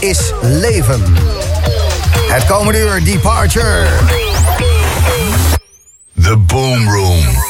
Is leven. Het komende uur Departure. The Boom Room.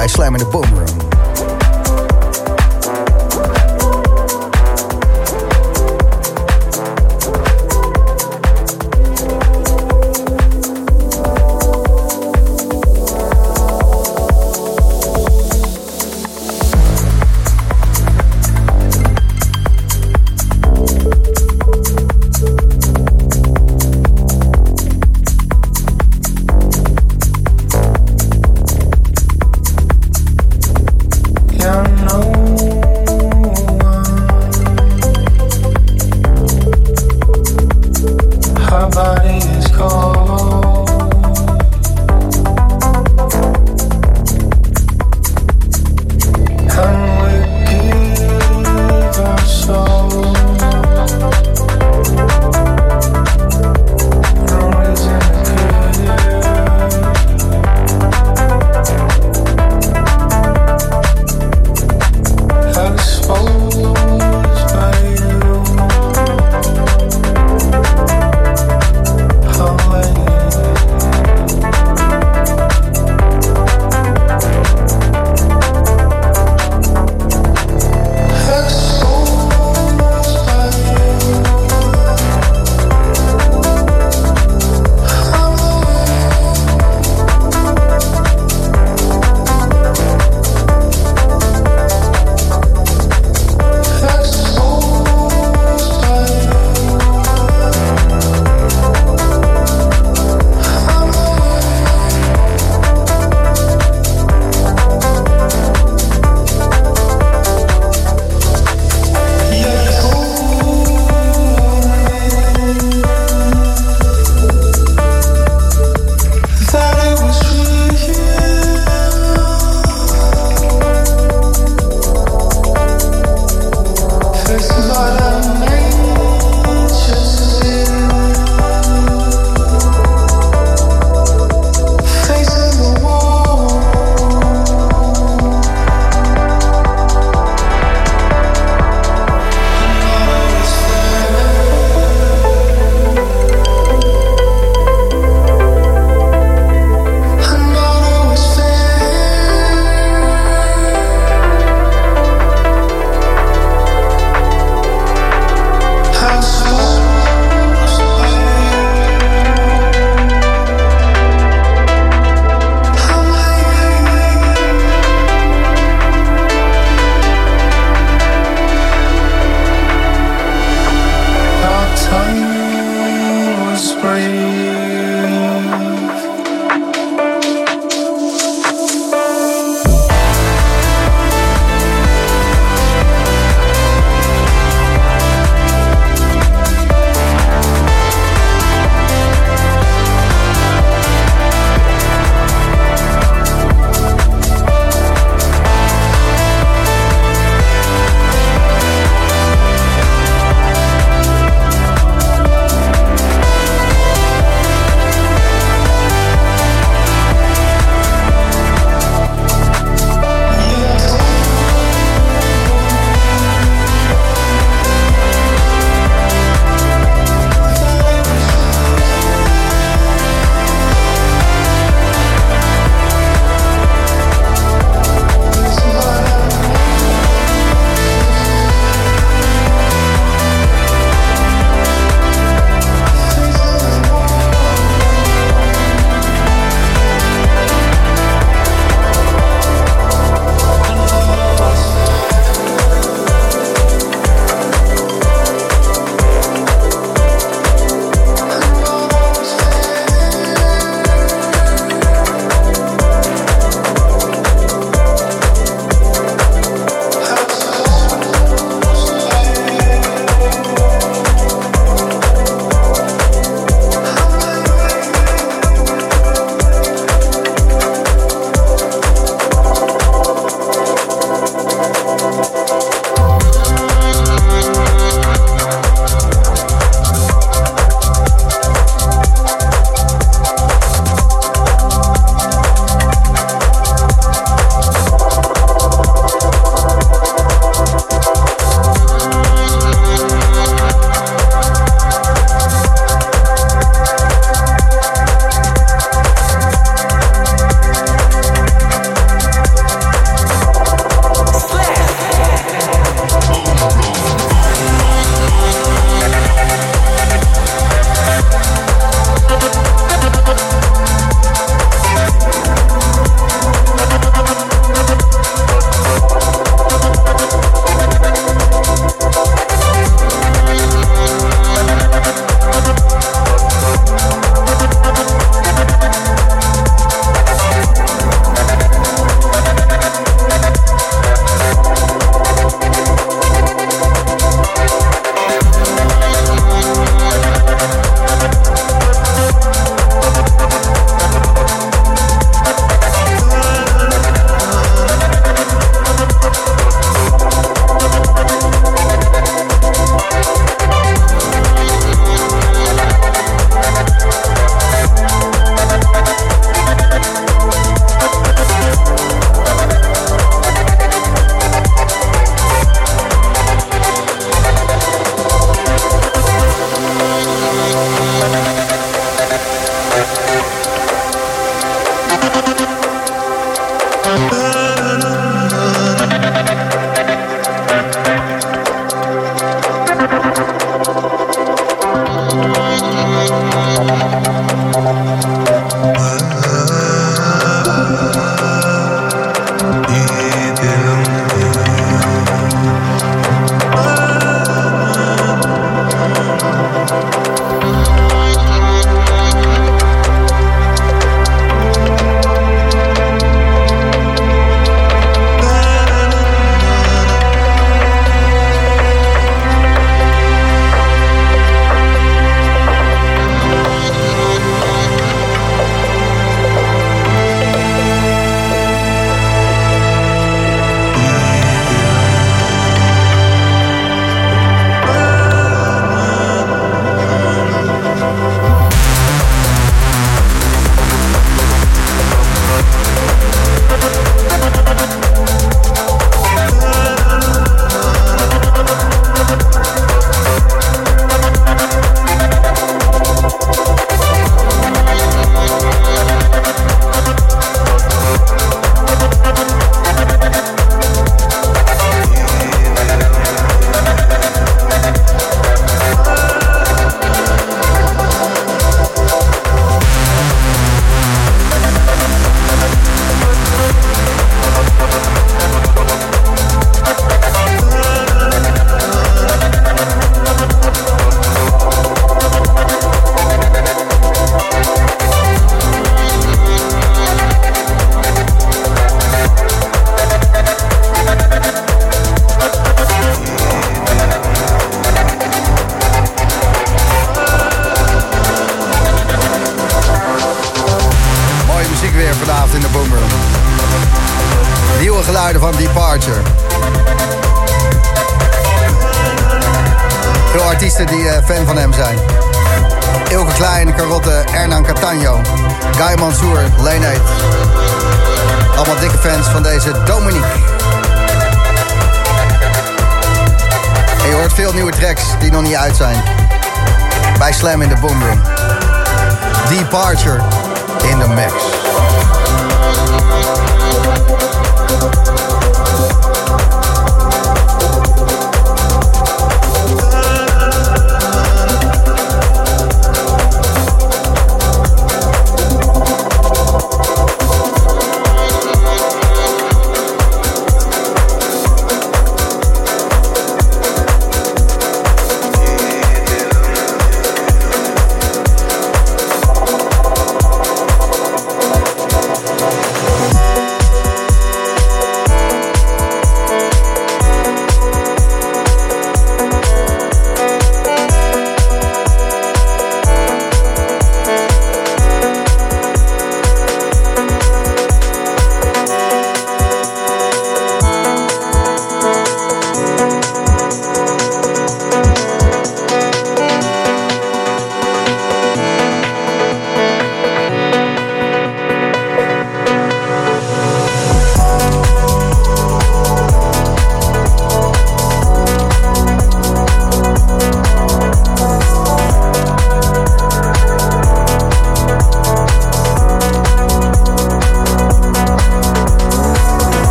Bij Slam in the Boom Room.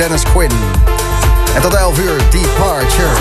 Dennis Quinn. En tot 11 uur, Departure.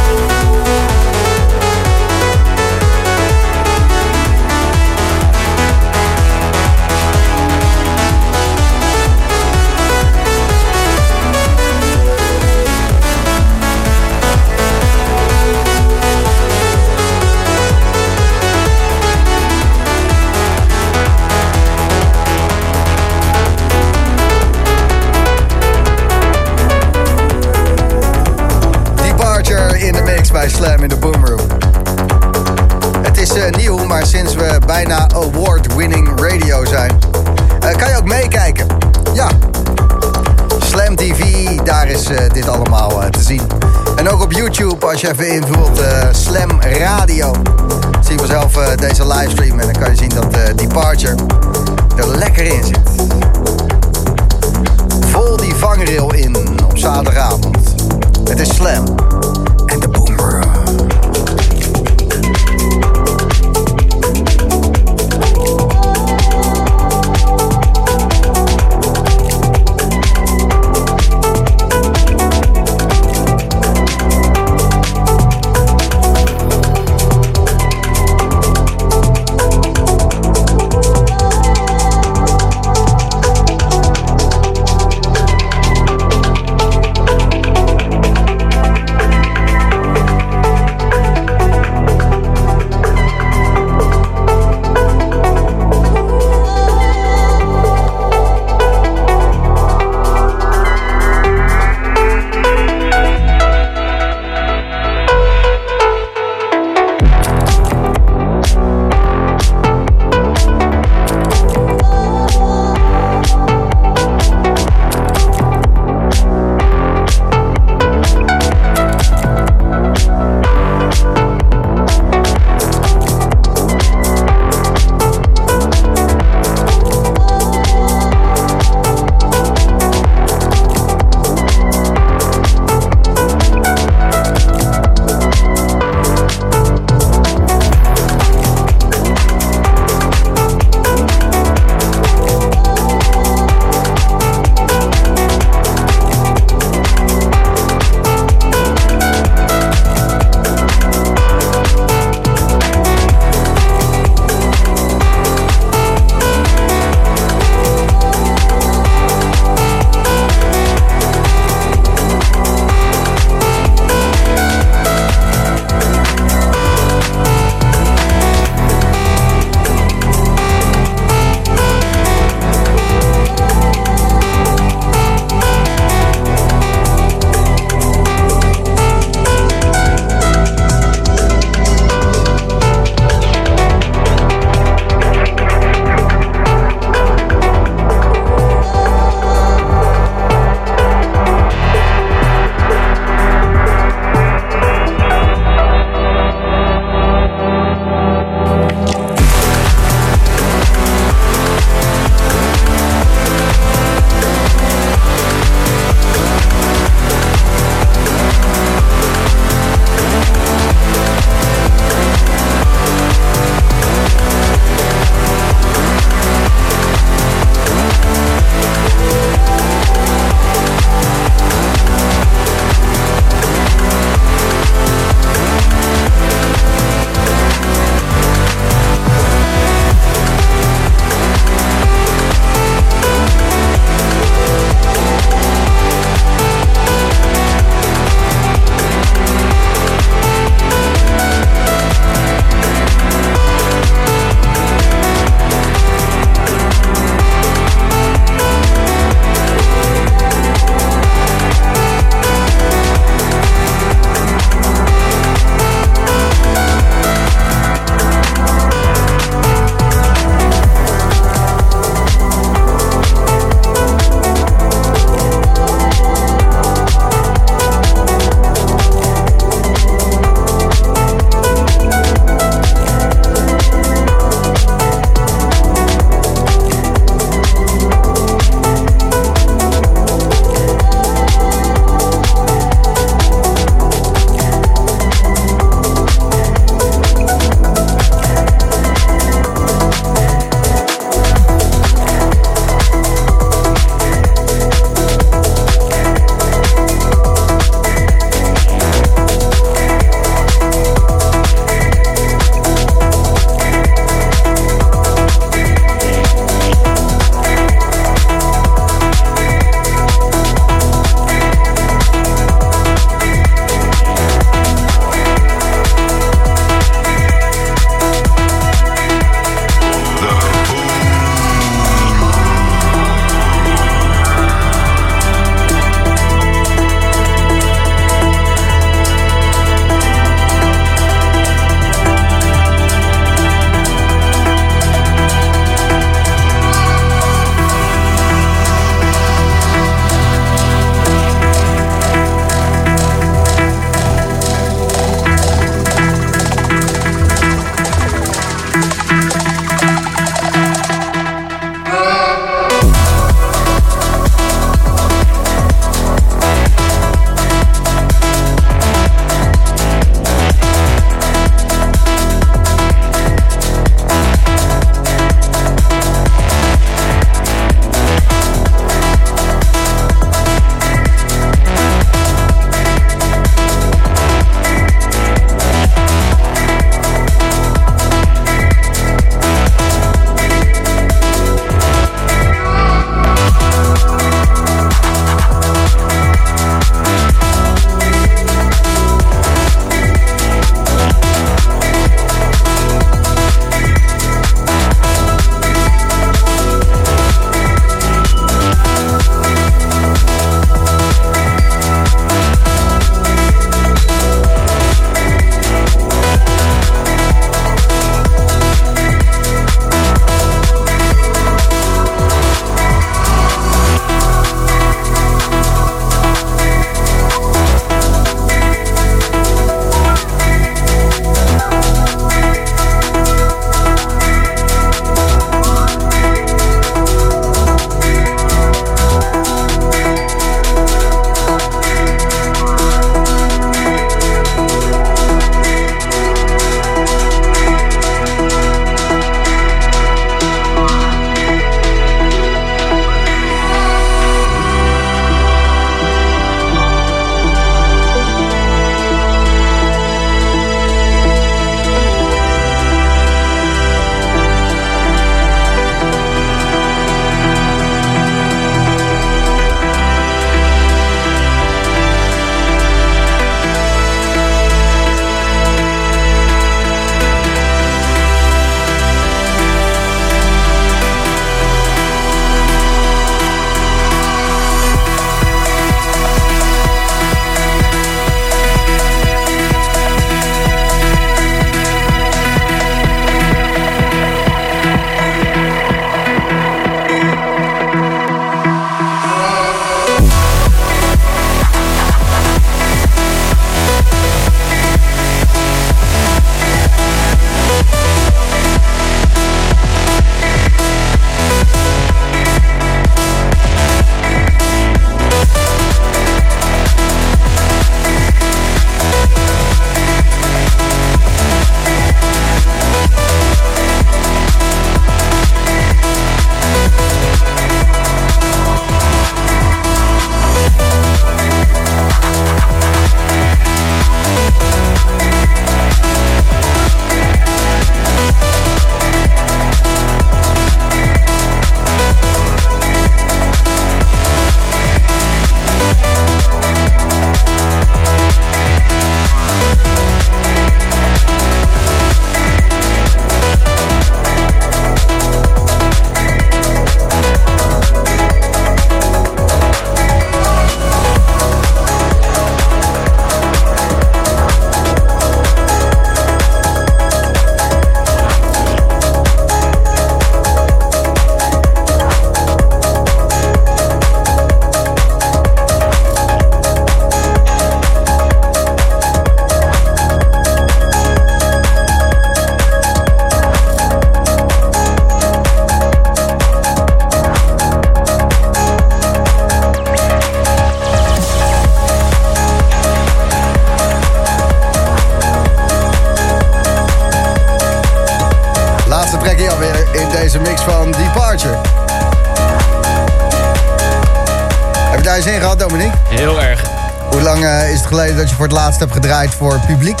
Publiek?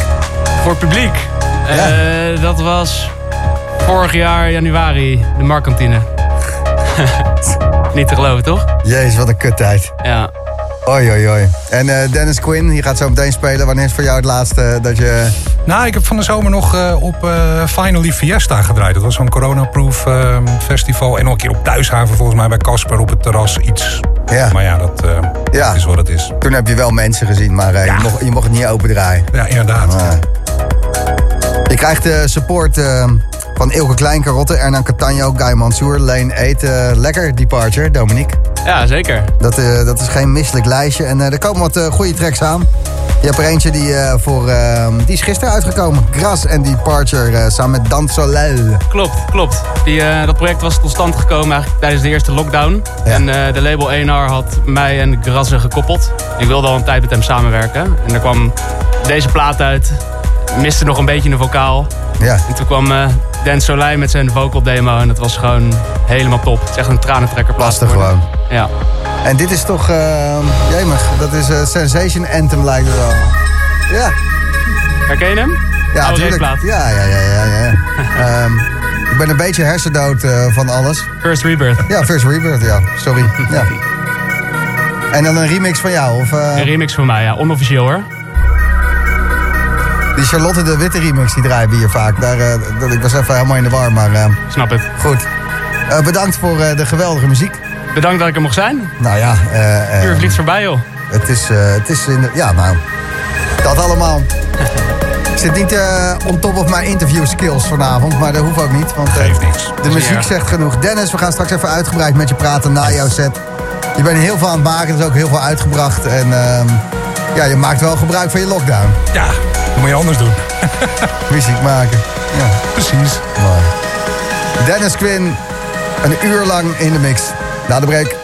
Voor publiek? Ja. Eh, dat was vorig jaar januari, de Markkantine. Niet te geloven, toch? Jezus, wat een kuttijd. Ja. Oi, oi, oi. En eh, Dennis Quinn, die gaat zo meteen spelen. Wanneer is voor jou het laatste dat je... Nou, ik heb van de zomer nog eh, op eh, Finally Fiesta gedraaid. Dat was zo'n coronaproof eh, festival. En nog een keer op Thuishaven volgens mij bij Casper op het terras iets. Ja. Maar ja, dat eh, Ja. is wat het is. Toen heb je wel mensen gezien, maar eh, Ja. je, mocht, je mocht het niet open draaien. Ja, inderdaad. Ah. Je krijgt de support eh, van Ilke Kleinkarotte, Ernan Catano, Guy Mansour, Leen Eten. lekker, Departure, Dominique. Ja, zeker. Dat, eh, dat is geen misselijk lijstje. En eh, er komen wat eh, goede tracks aan. Je hebt er eentje die, eh, voor, eh, die is gisteren uitgekomen. Gras en Departure eh, samen met Dan Soleil. Klopt, klopt. Die, eh, dat project was tot stand gekomen eigenlijk tijdens de eerste lockdown. Ja. En eh, de label 1R had mij en Grasse gekoppeld. Ik wilde al een tijd met hem samenwerken. En er kwam deze plaat uit. Miste nog een beetje een vocaal. Ja, En toen kwam eh Dan Soleil met zijn vocal demo. En dat was gewoon helemaal top. Het is echt een tranentrekker lastig gewoon. Ja. En dit is toch, uh, jemig, dat is een Sensation Anthem lijkt het wel. Ja, Herken je hem? ja Oude tuurlijk. raceplaat. Ja, ja, ja, ja. ja. Ehm, ik ben een beetje hersendood eh, van alles. First Rebirth. Ja, First Rebirth, ja. Sorry. Ja. En dan een remix van jou, of... eh, Een remix van mij, ja. Onofficieel hoor. Die Charlotte de Witte remix, die draaien we hier vaak. Daar, dat, ik was even helemaal in de war, maar eh, Snap het. goed. Eh, bedankt voor de geweldige muziek. Bedankt dat ik er mocht zijn. Nou ja, eh, eh, Uur vliegt voorbij joh. het is, het is in de, ja, nou, dat allemaal. Ik zit niet eh on top of mijn interview skills vanavond, maar dat hoeft ook niet. Want eh, Geeft niks. de muziek Ja. zegt genoeg. Dennis, we gaan straks even uitgebreid met je praten na jouw set. Je bent heel veel aan het maken, er is ook heel veel uitgebracht. En ehm, ja, je maakt wel gebruik van je lockdown. Ja, dat moet je anders doen. Muziek maken. Ja, Precies. mooi. Dennis Quinn, een uur lang in de mix. Na de break.